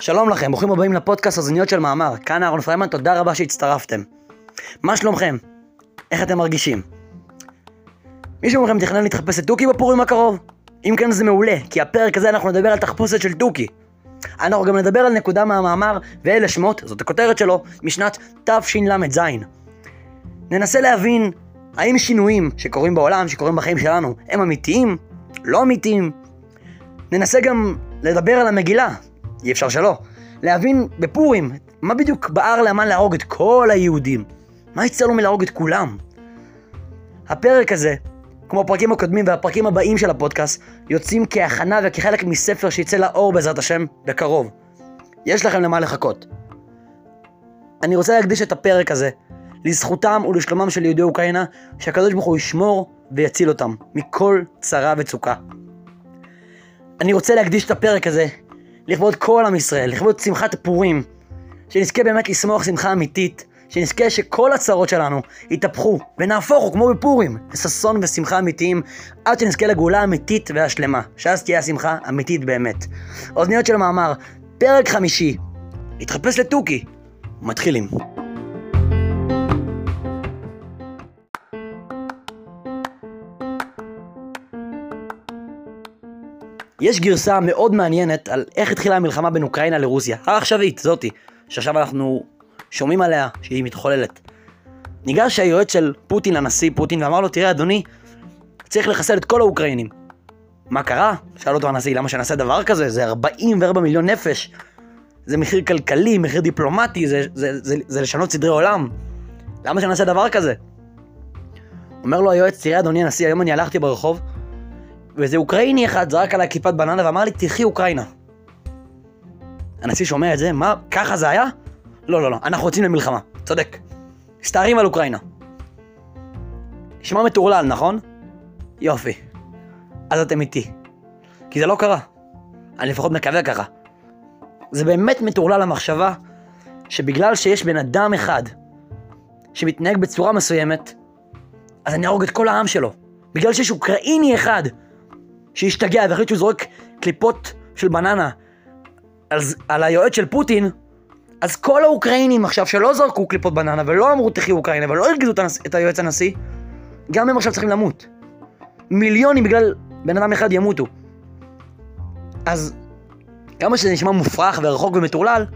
שלום לכם, ברוכים הבאים לפודקאסט אוזניות של מאמר. כאן אהרון פריימן, תודה רבה שהצטרפתם. מה שלומכם? איך אתם מרגישים? מישהו מכם תכנן להתחפש לתוכי בפורים הקרוב? אם כן זה מעולה, כי הפרק הזה אנחנו נדבר על תחפושת של תוכי. אנחנו גם נדבר על נקודה מהמאמר, ואלה שמות, זאת הכותרת שלו, משנת תשל"ז. ננסה להבין האם שינויים שקורים בעולם, שקורים בחיים שלנו, הם אמיתיים? לא אמיתיים? ננסה גם לדבר על המגילה, אי אפשר שלא. להבין בפורים, מה בדיוק בער לאמן להרוג את כל היהודים? מה יצא לו מלהרוג את כולם? הפרק הזה, כמו הפרקים הקודמים והפרקים הבאים של הפודקאסט, יוצאים כהכנה וכחלק מספר שיצא לאור בעזרת השם בקרוב. יש לכם למה לחכות. אני רוצה להקדיש את הפרק הזה לזכותם ולשלומם של יהודי אוקראינה, שהקדוש ברוך הוא ישמור ויציל אותם מכל צרה וצוקה. אני רוצה להקדיש את הפרק הזה לכבוד כל עם ישראל, לכבוד שמחת פורים, שנזכה באמת לשמוח שמחה אמיתית, שנזכה שכל הצרות שלנו יתהפכו ונהפוכו כמו בפורים, לששון ושמחה אמיתיים, עד שנזכה לגאולה אמיתית והשלמה, שאז תהיה השמחה אמיתית באמת. אוזניות של המאמר, פרק חמישי, התחפש לתוכי, מתחילים. יש גרסה מאוד מעניינת על איך התחילה המלחמה בין אוקראינה לרוסיה, העכשווית, זאתי, שעכשיו אנחנו שומעים עליה שהיא מתחוללת. ניגש היועץ של פוטין לנשיא פוטין ואמר לו, תראה אדוני, צריך לחסל את כל האוקראינים. מה קרה? שאל אותו הנשיא, למה שנעשה דבר כזה? זה 44 מיליון נפש. זה מחיר כלכלי, מחיר דיפלומטי, זה, זה, זה, זה, זה לשנות סדרי עולם. למה שנעשה דבר כזה? אומר לו היועץ, תראה אדוני הנשיא, היום אני הלכתי ברחוב, ואיזה אוקראיני אחד זרק עליי כיפת בננה ואמר לי, תלכי אוקראינה. הנשיא שומע את זה, מה, ככה זה היה? לא, לא, לא, אנחנו רוצים למלחמה, צודק. מסתערים על אוקראינה. נשמע מטורלל, נכון? יופי. אז אתם איתי. כי זה לא קרה. אני לפחות מקווה ככה. זה באמת מטורלל המחשבה שבגלל שיש בן אדם אחד שמתנהג בצורה מסוימת, אז אני אהרוג את כל העם שלו. בגלל שיש אוקראיני אחד שהשתגע והחליט שהוא זורק קליפות של בננה על, על היועץ של פוטין, אז כל האוקראינים עכשיו שלא זרקו קליפות בננה ולא אמרו תחי אוקראינה ולא הרגיזו את, הנס... את היועץ הנשיא, גם הם עכשיו צריכים למות. מיליונים בגלל בן אדם אחד ימותו. אז כמה שזה נשמע מופרך ורחוק ומטורלל,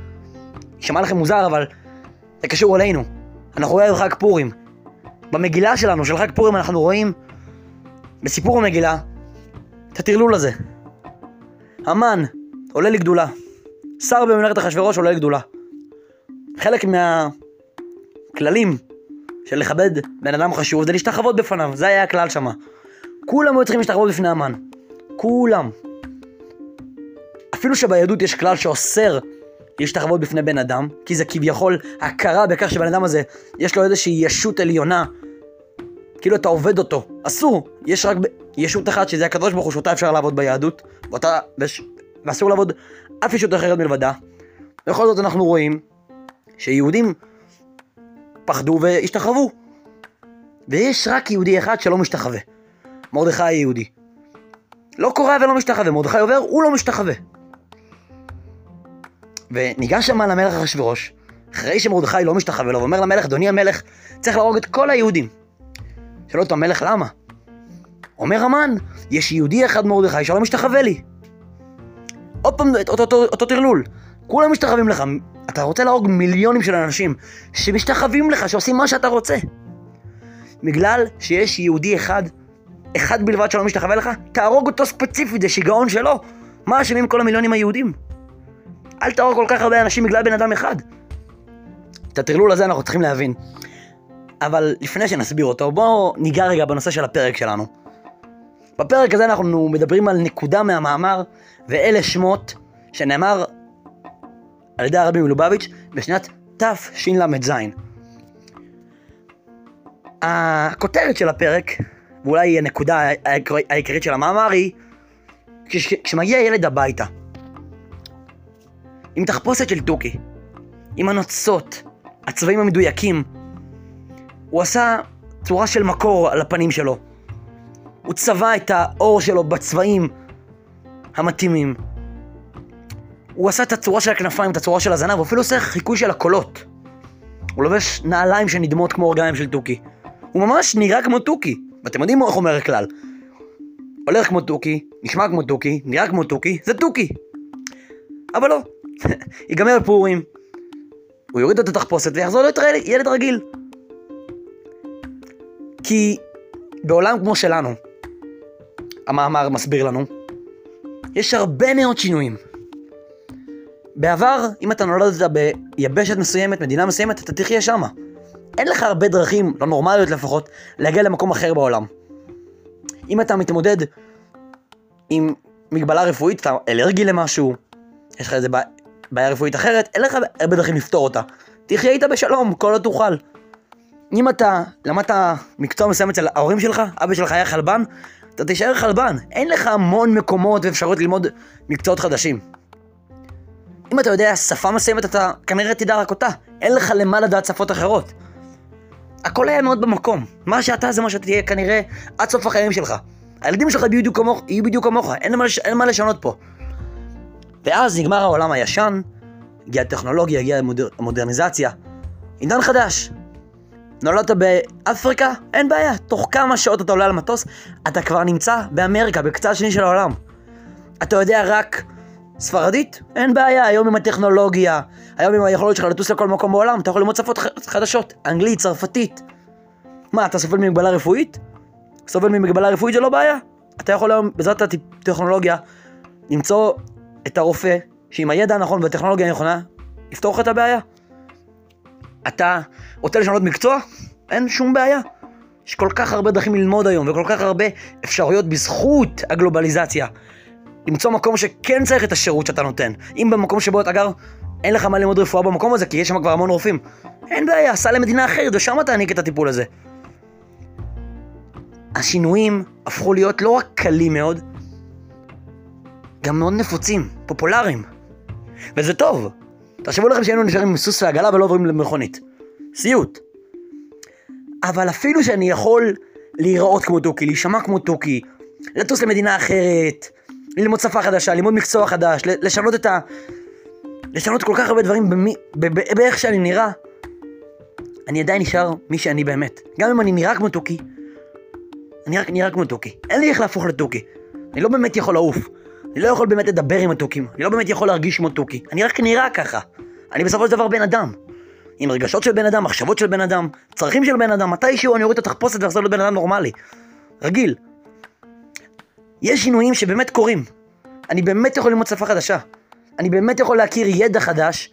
נשמע לכם מוזר אבל זה קשור אלינו. אנחנו רואים חג פורים. במגילה שלנו, של חג פורים, אנחנו רואים בסיפור המגילה את הטרלול הזה. המן עולה לגדולה. שר בממלכת אחשוורוש עולה לגדולה. חלק מהכללים של לכבד בן אדם חשוב זה להשתחוות בפניו, זה היה הכלל שמה. כולם היו צריכים להשתחוות בפני המן. כולם. אפילו שביהדות יש כלל שאוסר להשתחוות בפני בן אדם, כי זה כביכול הכרה בכך שבן אדם הזה יש לו איזושהי ישות עליונה, כאילו אתה עובד אותו. אסור, יש רק ישות אחת שזה הקדוש ברוך הוא שאותה אפשר לעבוד ביהדות, ואותה, וש... ואסור לעבוד אף ישות אחרת מלבדה. בכל זאת אנחנו רואים שיהודים פחדו והשתחרבו. ויש רק יהודי אחד שלא משתחווה. מרדכי היהודי. לא קורא ולא משתחווה, מרדכי עובר, הוא לא משתחווה. וניגש שם למלך אחשוורוש, אחרי שמרדכי לא משתחווה לו, ואומר למלך, אדוני המלך, צריך להרוג את כל היהודים. שואל אותו המלך, למה? אומר המן, יש יהודי אחד מרדכי שלא משתחווה לי. עוד פעם, אותו, אותו, אותו טרלול. כולם משתחווים לך. אתה רוצה להרוג מיליונים של אנשים שמשתחווים לך, שעושים מה שאתה רוצה. בגלל שיש יהודי אחד, אחד בלבד שלא משתחווה לך, תהרוג אותו ספציפית, זה שיגעון שלו. מה אשמים כל המיליונים היהודים? אל תהרוג כל כך הרבה אנשים בגלל בן אדם אחד. את הטרלול הזה אנחנו צריכים להבין. אבל לפני שנסביר אותו, בואו ניגע רגע בנושא של הפרק שלנו. בפרק הזה אנחנו מדברים על נקודה מהמאמר, ואלה שמות שנאמר על ידי הרבי מלובביץ' בשנת תשל"ז. הכותרת של הפרק, ואולי הנקודה העיקרית של המאמר היא, כש, כשמגיע ילד הביתה, עם תחפושת של תוכי, עם הנוצות, הצבעים המדויקים, הוא עשה צורה של מקור על הפנים שלו. הוא צבע את האור שלו בצבעים המתאימים. הוא עשה את הצורה של הכנפיים, את הצורה של הזנב, הוא אפילו עושה חיקוי של הקולות. הוא לובש נעליים שנדמות כמו רגליים של תוכי. הוא ממש נראה כמו תוכי. ואתם יודעים איך אומר הכלל. הולך כמו תוכי, נשמע כמו תוכי, נראה כמו תוכי, זה תוכי. אבל לא. ייגמר פורים, הוא יוריד את התחפושת ויחזור להיות ילד רגיל. כי בעולם כמו שלנו, המאמר מסביר לנו, יש הרבה מאוד שינויים. בעבר, אם אתה נולדת ביבשת מסוימת, מדינה מסוימת, אתה תחיה שמה. אין לך הרבה דרכים, לא נורמליות לפחות, להגיע למקום אחר בעולם. אם אתה מתמודד עם מגבלה רפואית, אתה אלרגי למשהו, יש לך איזה בעיה רפואית אחרת, אין לך הרבה דרכים לפתור אותה. תחיה איתה בשלום, כל עוד תוכל. אם אתה למדת מקצוע מסוים אצל ההורים שלך, אבא שלך היה חלבן, אתה תישאר חלבן. אין לך המון מקומות ואפשרויות ללמוד מקצועות חדשים. אם אתה יודע שפה מסוימת, אתה כנראה תדע רק אותה. אין לך למה לדעת שפות אחרות. הכל היה מאוד במקום. מה שאתה זה מה שאתה תהיה כנראה עד סוף החיים שלך. הילדים שלך יהיו בדיוק כמוך, יהיו בדיוק כמוך. אין מה, אין מה לשנות פה. ואז נגמר העולם הישן, הגיעה הטכנולוגיה, הגיעה המודר, המודרניזציה. עידן חדש. נולדת באפריקה? אין בעיה. תוך כמה שעות אתה עולה על מטוס, אתה כבר נמצא באמריקה, בקצה השני של העולם. אתה יודע רק ספרדית? אין בעיה. היום עם הטכנולוגיה, היום עם היכולות שלך לטוס לכל מקום בעולם, אתה יכול ללמוד שפות חדשות. אנגלית, צרפתית. מה, אתה סובל ממגבלה רפואית? סובל ממגבלה רפואית זה לא בעיה. אתה יכול היום, בעזרת הטכנולוגיה, למצוא את הרופא שעם הידע הנכון והטכנולוגיה הנכונה, יפתור לך את הבעיה. אתה רוצה לשנות מקצוע? אין שום בעיה. יש כל כך הרבה דרכים ללמוד היום, וכל כך הרבה אפשרויות בזכות הגלובליזציה. למצוא מקום שכן צריך את השירות שאתה נותן. אם במקום שבו אתה גר, אין לך מה ללמוד רפואה במקום הזה, כי יש שם כבר המון רופאים. אין בעיה, סע למדינה אחרת, ושם תעניק את הטיפול הזה. השינויים הפכו להיות לא רק קלים מאוד, גם מאוד נפוצים, פופולריים. וזה טוב. תחשבו לכם שהיינו נשארים עם סוס ועגלה ולא עוברים למכונית. סיוט. אבל אפילו שאני יכול להיראות כמו תוכי, להישמע כמו תוכי, לטוס למדינה אחרת, ללמוד שפה חדשה, ללמוד מקצוע חדש, לשנות את ה... לשנות כל כך הרבה דברים במי... באיך שאני נראה, אני עדיין נשאר מי שאני באמת. גם אם אני נראה כמו תוכי, אני רק נראה כמו תוכי. אין לי איך להפוך לתוכי. אני לא באמת יכול לעוף. אני לא יכול באמת לדבר עם התוכים, אני לא באמת יכול להרגיש כמו תוכי, אני רק נראה ככה. אני בסופו של דבר בן אדם. עם רגשות של בן אדם, מחשבות של בן אדם, צרכים של בן אדם, מתישהו אני אוריד את התחפושת ואחזור להיות בן אדם נורמלי. רגיל. יש שינויים שבאמת קורים. אני באמת יכול ללמוד שפה חדשה. אני באמת יכול להכיר ידע חדש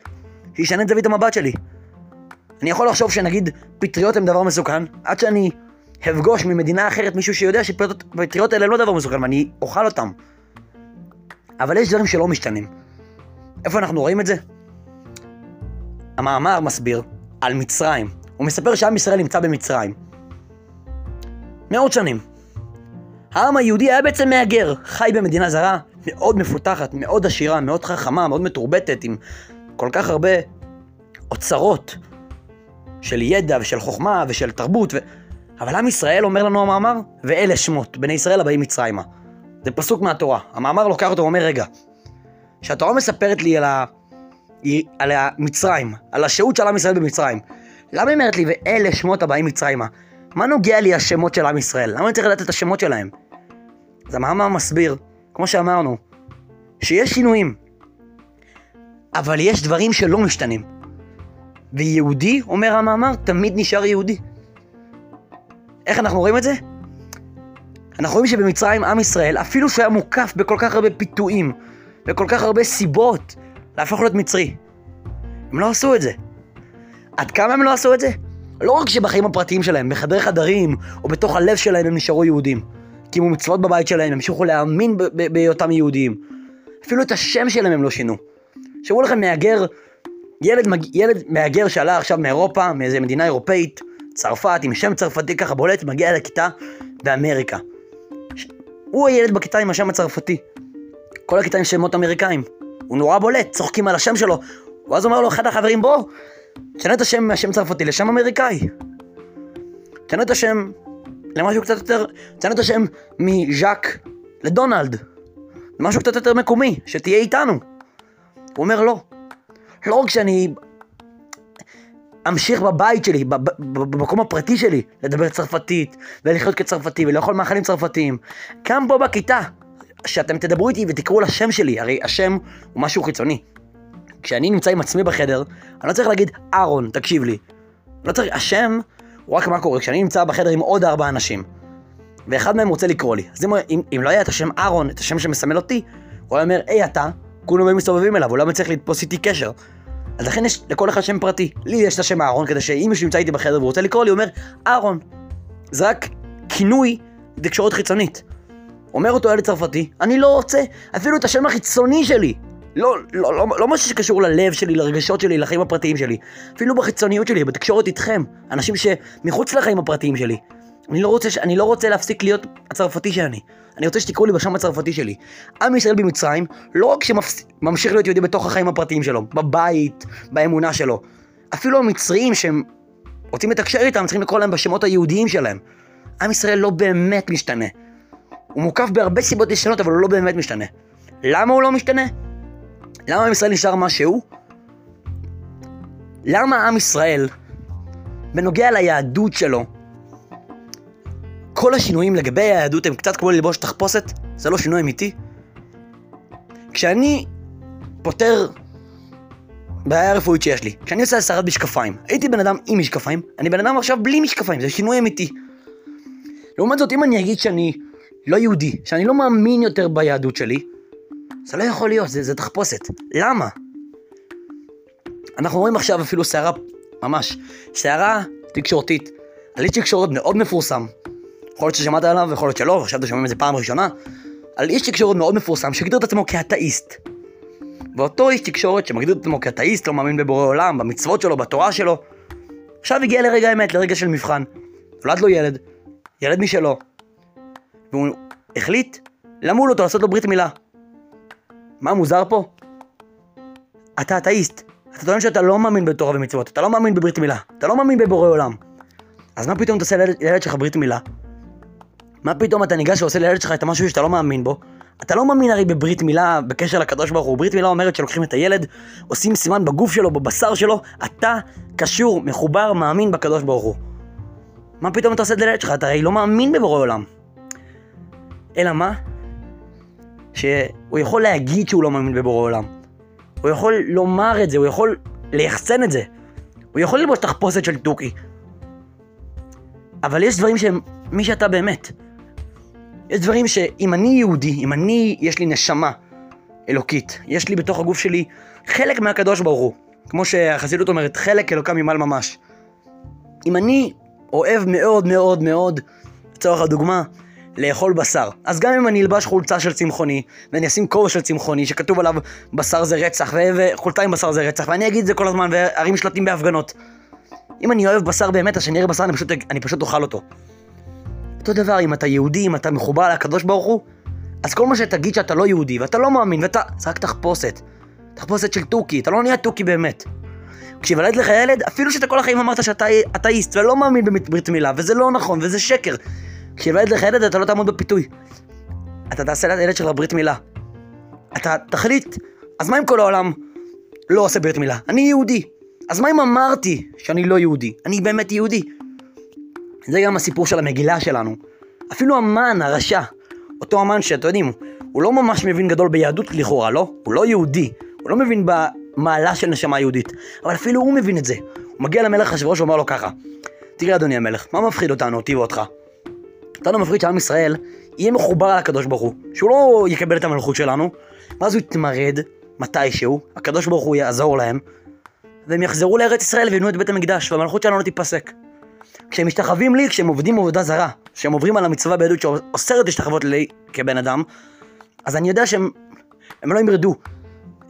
שישנה את זווית המבט שלי. אני יכול לחשוב שנגיד פטריות הם דבר מסוכן, עד שאני אפגוש ממדינה אחרת מישהו שיודע שפטריות האלה לא דבר מסוכן ואני אוכל אותם. אבל יש דברים שלא משתנים. איפה אנחנו רואים את זה? המאמר מסביר על מצרים. הוא מספר שעם ישראל נמצא במצרים. מאות שנים. העם היהודי היה בעצם מהגר, חי במדינה זרה, מאוד מפותחת, מאוד עשירה, מאוד חכמה, מאוד מתורבתת, עם כל כך הרבה אוצרות של ידע ושל חוכמה ושל תרבות, ו... אבל עם ישראל, אומר לנו המאמר, ואלה שמות, בני ישראל הבאים מצרימה. זה פסוק מהתורה. המאמר לוקח אותו ואומר, רגע, כשהתורה מספרת לי על, ה... על המצרים, על השהות של עם ישראל במצרים, למה היא אומרת לי, ואלה שמות הבאים מצרימה? מה נוגע לי השמות של עם ישראל? למה אני צריך לדעת את השמות שלהם? אז המאמר מסביר, כמו שאמרנו, שיש שינויים, אבל יש דברים שלא משתנים. ויהודי, אומר המאמר, תמיד נשאר יהודי. איך אנחנו רואים את זה? אנחנו רואים שבמצרים עם ישראל, אפילו שהוא היה מוקף בכל כך הרבה פיתויים, וכל כך הרבה סיבות להפוך להיות מצרי, הם לא עשו את זה. עד כמה הם לא עשו את זה? לא רק שבחיים הפרטיים שלהם, בחדרי חדרים, או בתוך הלב שלהם הם נשארו יהודים. קיימו מצוות בבית שלהם, המשיכו להאמין בהיותם יהודים. אפילו את השם שלהם הם לא שינו. שמעו לכם מהגר, ילד, ילד מהגר שעלה עכשיו מאירופה, מאיזה מדינה אירופאית, צרפת, עם שם צרפתי ככה בולט, מגיע לכיתה באמריקה. הוא הילד בכיתה עם השם הצרפתי. כל הכיתה עם שמות אמריקאים. הוא נורא בולט, צוחקים על השם שלו. ואז אומר לו אחד החברים, בוא, תשנה את השם מהשם צרפתי לשם אמריקאי. תשנה את השם למשהו קצת יותר, תשנה את השם מז'אק לדונלד. משהו קצת יותר מקומי, שתהיה איתנו. הוא אומר לא. לא רק שאני אמשיך בבית שלי, במקום הפרטי שלי, לדבר צרפתית, ולחיות כצרפתי, ולאכול מאכלים צרפתיים. גם פה בכיתה, שאתם תדברו איתי ותקראו לשם שלי, הרי השם הוא משהו חיצוני. כשאני נמצא עם עצמי בחדר, אני לא צריך להגיד, אהרון, תקשיב לי. לא צריך, השם הוא רק מה קורה, כשאני נמצא בחדר עם עוד ארבעה אנשים, ואחד מהם רוצה לקרוא לי. אז אם, אם, אם לא היה את השם אהרון, את השם שמסמל אותי, הוא היה אומר, היי אתה, כולם היו מסתובבים אליו, הוא לא מצליח לתפוס איתי קשר. אז לכן יש לכל אחד שם פרטי. לי יש את השם אהרון, כדי שאם מישהו נמצא איתי בחדר ורוצה לקרוא לי, הוא אומר, אהרון. זה רק כינוי לתקשורת חיצונית. אומר אותו ילד צרפתי, אני לא רוצה אפילו את השם החיצוני שלי. לא, לא, לא, לא משהו שקשור ללב שלי, לרגשות שלי, לחיים הפרטיים שלי. אפילו בחיצוניות שלי, בתקשורת איתכם. אנשים שמחוץ לחיים הפרטיים שלי. אני לא רוצה, אני לא רוצה להפסיק להיות הצרפתי שאני. אני רוצה שתקראו לי בשם הצרפתי שלי. עם ישראל במצרים, לא רק שממשיך להיות יהודי בתוך החיים הפרטיים שלו, בבית, באמונה שלו. אפילו המצרים שהם רוצים לתקשר איתם, צריכים לקרוא להם בשמות היהודיים שלהם. עם ישראל לא באמת משתנה. הוא מוקף בהרבה סיבות לשנות, אבל הוא לא באמת משתנה. למה הוא לא משתנה? למה עם ישראל נשאר מה? למה עם ישראל, בנוגע ליהדות שלו, כל השינויים לגבי היהדות הם קצת כמו ללבוש תחפושת, זה לא שינוי אמיתי. כשאני פותר בעיה רפואית שיש לי, כשאני עושה הסרת משקפיים, הייתי בן אדם עם משקפיים, אני בן אדם עכשיו בלי משקפיים, זה שינוי אמיתי. לעומת זאת, אם אני אגיד שאני לא יהודי, שאני לא מאמין יותר ביהדות שלי, זה לא יכול להיות, זה, זה תחפושת. למה? אנחנו רואים עכשיו אפילו סערה, ממש, סערה תקשורתית, על איש תקשורת מאוד מפורסם, יכול להיות ששמעת עליו, יכול להיות שלא, עכשיו אתם שומעים את זה פעם ראשונה, על איש תקשורת מאוד מפורסם שהגדיר את עצמו כאתאיסט. ואותו איש תקשורת שמגדיר את עצמו כאתאיסט, לא מאמין בבורא עולם, במצוות שלו, בתורה שלו, עכשיו הגיע לרגע האמת, לרגע של מבחן. נולד לו ילד, ילד משלו, והוא החליט למול אותו לעשות לו ברית מילה. מה מוזר פה? אתה אתאיסט. אתה טוען שאתה לא מאמין בתורה ומצוות, אתה לא מאמין בברית מילה, אתה לא מאמין בבורא עולם. אז מה פתאום אתה עושה לילד שלך ברית מילה? מה פתאום אתה ניגש ועושה לילד שלך את המשהו שאתה לא מאמין בו? אתה לא מאמין הרי בברית מילה בקשר לקדוש ברוך הוא. ברית מילה אומרת שלוקחים את הילד, עושים סימן בגוף שלו, בבשר שלו, אתה קשור, מחובר, מאמין בקדוש ברוך הוא. מה פתאום אתה עושה את זה לילד שלך? אתה הרי לא מאמין בבורא עולם. אלא מה? שהוא יכול להגיד שהוא לא מאמין בבורא עולם. הוא יכול לומר את זה, הוא יכול ליחצן את זה. הוא יכול ללבוש תחפושת של תוכי. אבל יש דברים שהם מי שאתה באמת. יש דברים שאם אני יהודי, אם אני, יש לי נשמה אלוקית, יש לי בתוך הגוף שלי חלק מהקדוש ברוך הוא, כמו שהחסידות אומרת, חלק אלוקה ממעל ממש. אם אני אוהב מאוד מאוד מאוד, לצורך הדוגמה, לאכול בשר. אז גם אם אני אלבש חולצה של צמחוני, ואני אשים כובע של צמחוני, שכתוב עליו בשר זה רצח, וחולצה עם בשר זה רצח, ואני אגיד את זה כל הזמן, וארים שלטים בהפגנות. אם אני אוהב בשר באמת, אז כשאני אראה בשר אני פשוט, אני פשוט אוכל אותו. אותו דבר, אם אתה יהודי, אם אתה מחובר לקדוש ברוך הוא, אז כל מה שתגיד שאתה לא יהודי, ואתה לא מאמין, ואתה... זה רק תחפושת. תחפושת של תוכי, אתה לא נהיה תוכי באמת. כשיוולד לך ילד, אפילו שאתה כל החיים אמרת שאתה אתאיסט ולא מאמין בברית מילה, וזה לא נכון, וזה שקר. כשיוולד לך ילד, אתה לא תעמוד בפיתוי. אתה תעשה לילד שלך ברית מילה. אתה תחליט, אז מה אם כל העולם לא עושה ברית מילה? אני יהודי. אז מה אם אמרתי שאני לא יהודי? אני באמת יהודי. זה גם הסיפור של המגילה שלנו. אפילו המן, הרשע, אותו המן שאתם יודעים, הוא לא ממש מבין גדול ביהדות לכאורה, לא? הוא לא יהודי, הוא לא מבין במעלה של נשמה יהודית, אבל אפילו הוא מבין את זה. הוא מגיע למלך אחשוורוש ואומר לו ככה, תראה אדוני המלך, מה מפחיד אותנו, אותי ואותך? אותנו מפחיד שעם ישראל יהיה מחובר על הקדוש ברוך הוא, שהוא לא יקבל את המלכות שלנו, ואז הוא יתמרד מתישהו, הקדוש ברוך הוא יעזור להם, והם יחזרו לארץ ישראל ויבנו את בית המקדש, והמלכות שלנו לא תיפסק. כשהם משתחווים לי, כשהם עובדים עבודה זרה, כשהם עוברים על המצווה בעדות שאוסרת להשתחוות לי כבן אדם, אז אני יודע שהם הם לא ימרדו.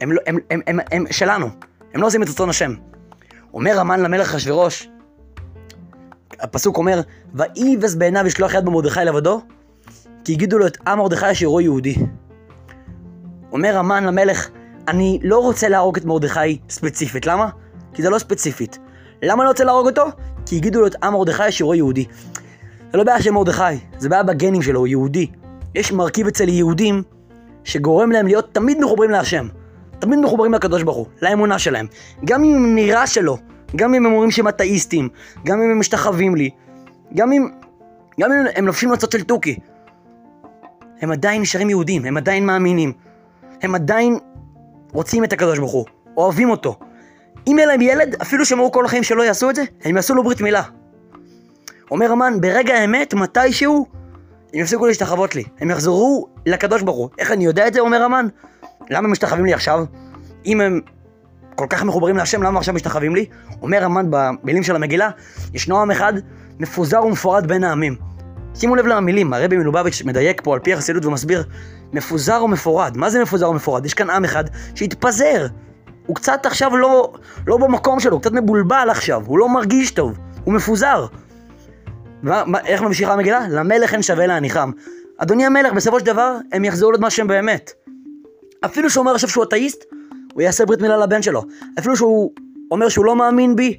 הם, לא, הם, הם, הם, הם, שלנו. הם לא עושים את רצון השם. אומר המן למלך אחשוורוש, הפסוק אומר, ויבס בעיניו ישלוח יד במרדכי לבדו, כי הגידו לו את עם מרדכי אשר יהודי. אומר המן למלך, אני לא רוצה להרוג את מרדכי ספציפית, למה? כי זה לא ספציפית. למה אני לא רוצה להרוג אותו? כי הגידו לו את עם מרדכי אשר יהודי. זה לא בעיה של מרדכי, זה בעיה בגנים שלו, הוא יהודי. יש מרכיב אצל יהודים שגורם להם להיות תמיד מחוברים להשם. תמיד מחוברים לקדוש ברוך הוא, לאמונה שלהם. גם אם נראה שלא, גם אם הם אומרים שהם אתאיסטים, גם אם הם משתחווים לי, גם אם, גם אם הם לובשים מצות של תוכי. הם עדיין נשארים יהודים, הם עדיין מאמינים. הם עדיין רוצים את הקדוש ברוך הוא, אוהבים אותו. אם יהיה להם ילד, אפילו שהם אמרו כל החיים שלא יעשו את זה, הם יעשו לו ברית מילה. אומר המן, ברגע האמת, מתישהו, הם יפסיקו להשתחוות לי. הם יחזרו לקדוש ברוך הוא. איך אני יודע את זה, אומר המן? למה הם משתחווים לי עכשיו? אם הם כל כך מחוברים להשם, למה עכשיו משתחווים לי? אומר המן במילים של המגילה, ישנו עם אחד מפוזר ומפורד בין העמים. שימו לב למילים, הרבי מלובביץ' מדייק פה על פי החסידות ומסביר, מפוזר ומפורד. מה זה מפוזר ומפורד? יש כאן עם אחד שהתפזר. הוא קצת עכשיו לא, לא במקום שלו, הוא קצת מבולבל עכשיו, הוא לא מרגיש טוב, הוא מפוזר. מה, מה, איך ממשיכה המגילה? למלך אין שווה להניחם. אדוני המלך, בסופו של דבר, הם יחזרו להיות מה שהם באמת. אפילו שהוא אומר עכשיו שהוא אתאיסט, הוא יעשה ברית מילה לבן שלו. אפילו שהוא אומר שהוא לא מאמין בי,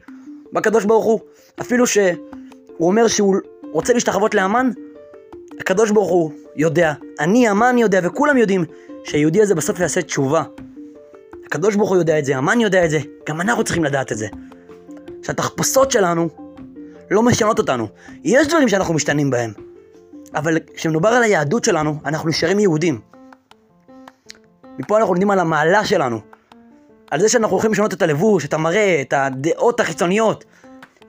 בקדוש ברוך הוא. אפילו שהוא אומר שהוא רוצה להשתחוות לאמן, הקדוש ברוך הוא יודע, אני המן יודע וכולם יודעים שהיהודי הזה בסוף יעשה תשובה. הקדוש ברוך הוא יודע את זה, המן יודע את זה, גם אנחנו צריכים לדעת את זה. שהתחפושות שלנו לא משנות אותנו. יש דברים שאנחנו משתנים בהם, אבל כשמדובר על היהדות שלנו, אנחנו נשארים יהודים. מפה אנחנו לומדים על המעלה שלנו, על זה שאנחנו הולכים לשנות את הלבוש, את המראה, את הדעות החיצוניות,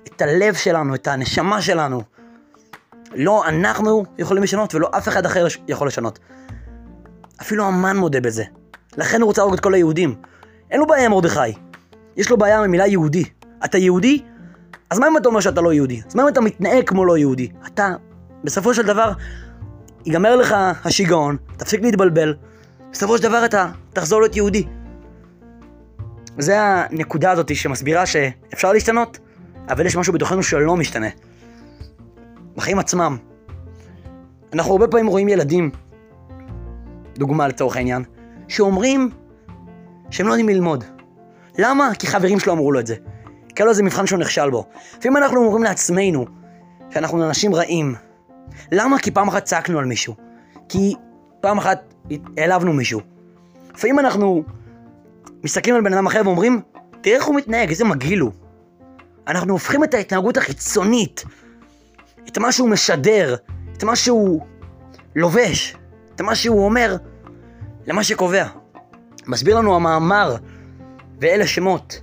את הלב שלנו, את הנשמה שלנו. לא אנחנו יכולים לשנות ולא אף אחד אחר יכול לשנות. אפילו המן מודה בזה. לכן הוא רוצה להרוג את כל היהודים. אין לו בעיה עם מרדכי. יש לו בעיה עם המילה יהודי. אתה יהודי? אז מה אם אתה אומר שאתה לא יהודי? אז מה אם אתה מתנהג כמו לא יהודי? אתה, בסופו של דבר, ייגמר לך השיגעון, תפסיק להתבלבל, בסופו של דבר אתה תחזור להיות יהודי. זה הנקודה הזאת שמסבירה שאפשר להשתנות, אבל יש משהו בתוכנו שלא משתנה. בחיים עצמם. אנחנו הרבה פעמים רואים ילדים, דוגמה לצורך העניין, שאומרים שהם לא יודעים ללמוד. למה? כי חברים שלו אמרו לו את זה. כי היה לו איזה מבחן שהוא נכשל בו. לפעמים אנחנו אומרים לעצמנו שאנחנו אנשים רעים. למה? כי פעם אחת צעקנו על מישהו. כי פעם אחת העלבנו מישהו. לפעמים אנחנו מסתכלים על בן אדם אחר ואומרים, תראה איך הוא מתנהג, איזה מגעיל הוא. אנחנו הופכים את ההתנהגות החיצונית, את מה שהוא משדר, את מה שהוא לובש, את מה שהוא אומר, למה שקובע. מסביר לנו המאמר, ואלה שמות.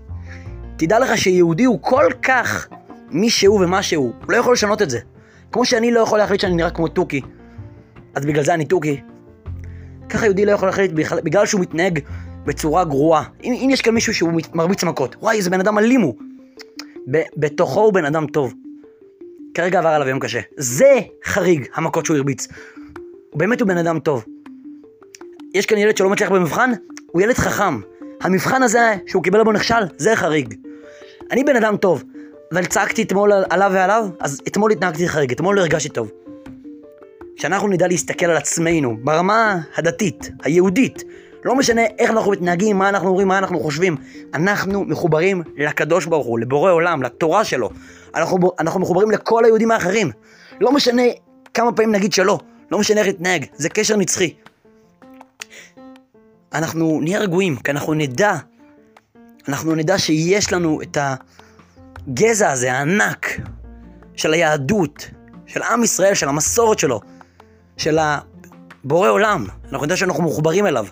תדע לך שיהודי הוא כל כך מי שהוא ומה שהוא, הוא לא יכול לשנות את זה. כמו שאני לא יכול להחליט שאני נראה כמו תוכי, אז בגלל זה אני תוכי. ככה יהודי לא יכול להחליט בגלל שהוא מתנהג בצורה גרועה. אם, אם יש כאן מישהו שהוא מרביץ מכות, וואי, איזה בן אדם אלים הוא. בתוכו הוא בן אדם טוב. כרגע עבר עליו יום קשה. זה חריג, המכות שהוא הרביץ. באמת הוא בן אדם טוב. יש כאן ילד שלא מצליח במבחן, הוא ילד חכם. המבחן הזה שהוא קיבל בו נכשל, זה חריג. אני בן אדם טוב, אבל צעקתי אתמול עליו ועליו, אז אתמול התנהגתי חריג, אתמול לא הרגשתי טוב. כשאנחנו נדע להסתכל על עצמנו ברמה הדתית, היהודית, לא משנה איך אנחנו מתנהגים, מה אנחנו אומרים, מה אנחנו חושבים, אנחנו מחוברים לקדוש ברוך הוא, לבורא עולם, לתורה שלו. אנחנו, אנחנו מחוברים לכל היהודים האחרים. לא משנה כמה פעמים נגיד שלא, לא משנה איך נתנהג, זה קשר נצחי. אנחנו נהיה רגועים, כי אנחנו נדע, אנחנו נדע שיש לנו את הגזע הזה, הענק, של היהדות, של עם ישראל, של המסורת שלו, של הבורא עולם. אנחנו נדע שאנחנו מחוברים אליו.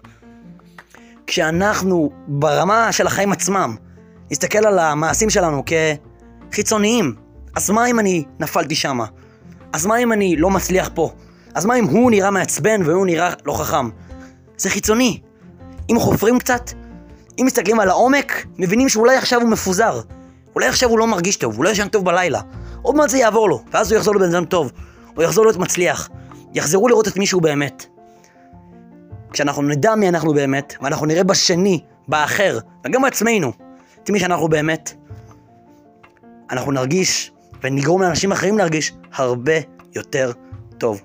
כשאנחנו, ברמה של החיים עצמם, נסתכל על המעשים שלנו כחיצוניים, אז מה אם אני נפלתי שמה? אז מה אם אני לא מצליח פה? אז מה אם הוא נראה מעצבן והוא נראה לא חכם? זה חיצוני. אם חופרים קצת, אם מסתכלים על העומק, מבינים שאולי עכשיו הוא מפוזר. אולי עכשיו הוא לא מרגיש טוב, הוא לא ישן טוב בלילה. עוד מעט זה יעבור לו, ואז הוא יחזור לבן אדם טוב. הוא יחזור להיות מצליח. יחזרו לראות את מישהו באמת. כשאנחנו נדע מי אנחנו באמת, ואנחנו נראה בשני, באחר, וגם בעצמנו, את מי שאנחנו באמת, אנחנו נרגיש, ונגרום לאנשים אחרים להרגיש, הרבה יותר טוב.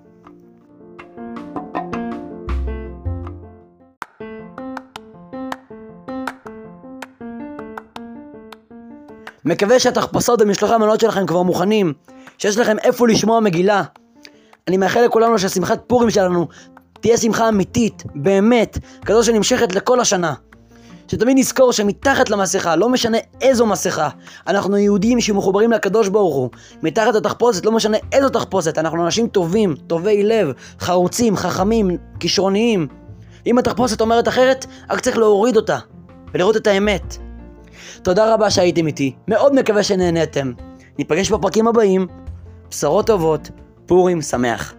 מקווה שהתחפושות במשלוחי המנות שלכם כבר מוכנים. שיש לכם איפה לשמוע מגילה. אני מאחל לכולנו שהשמחת פורים שלנו תהיה שמחה אמיתית, באמת, כזו שנמשכת לכל השנה. שתמיד נזכור שמתחת למסכה, לא משנה איזו מסכה, אנחנו יהודים שמחוברים לקדוש ברוך הוא. מתחת לתחפושת, לא משנה איזו תחפושת, אנחנו אנשים טובים, טובי לב, חרוצים, חכמים, כישרוניים. אם התחפושת אומרת אחרת, רק צריך להוריד אותה, ולראות את האמת. תודה רבה שהייתם איתי, מאוד מקווה שנהניתם. ניפגש בפרקים הבאים, בשורות טובות, פורים שמח.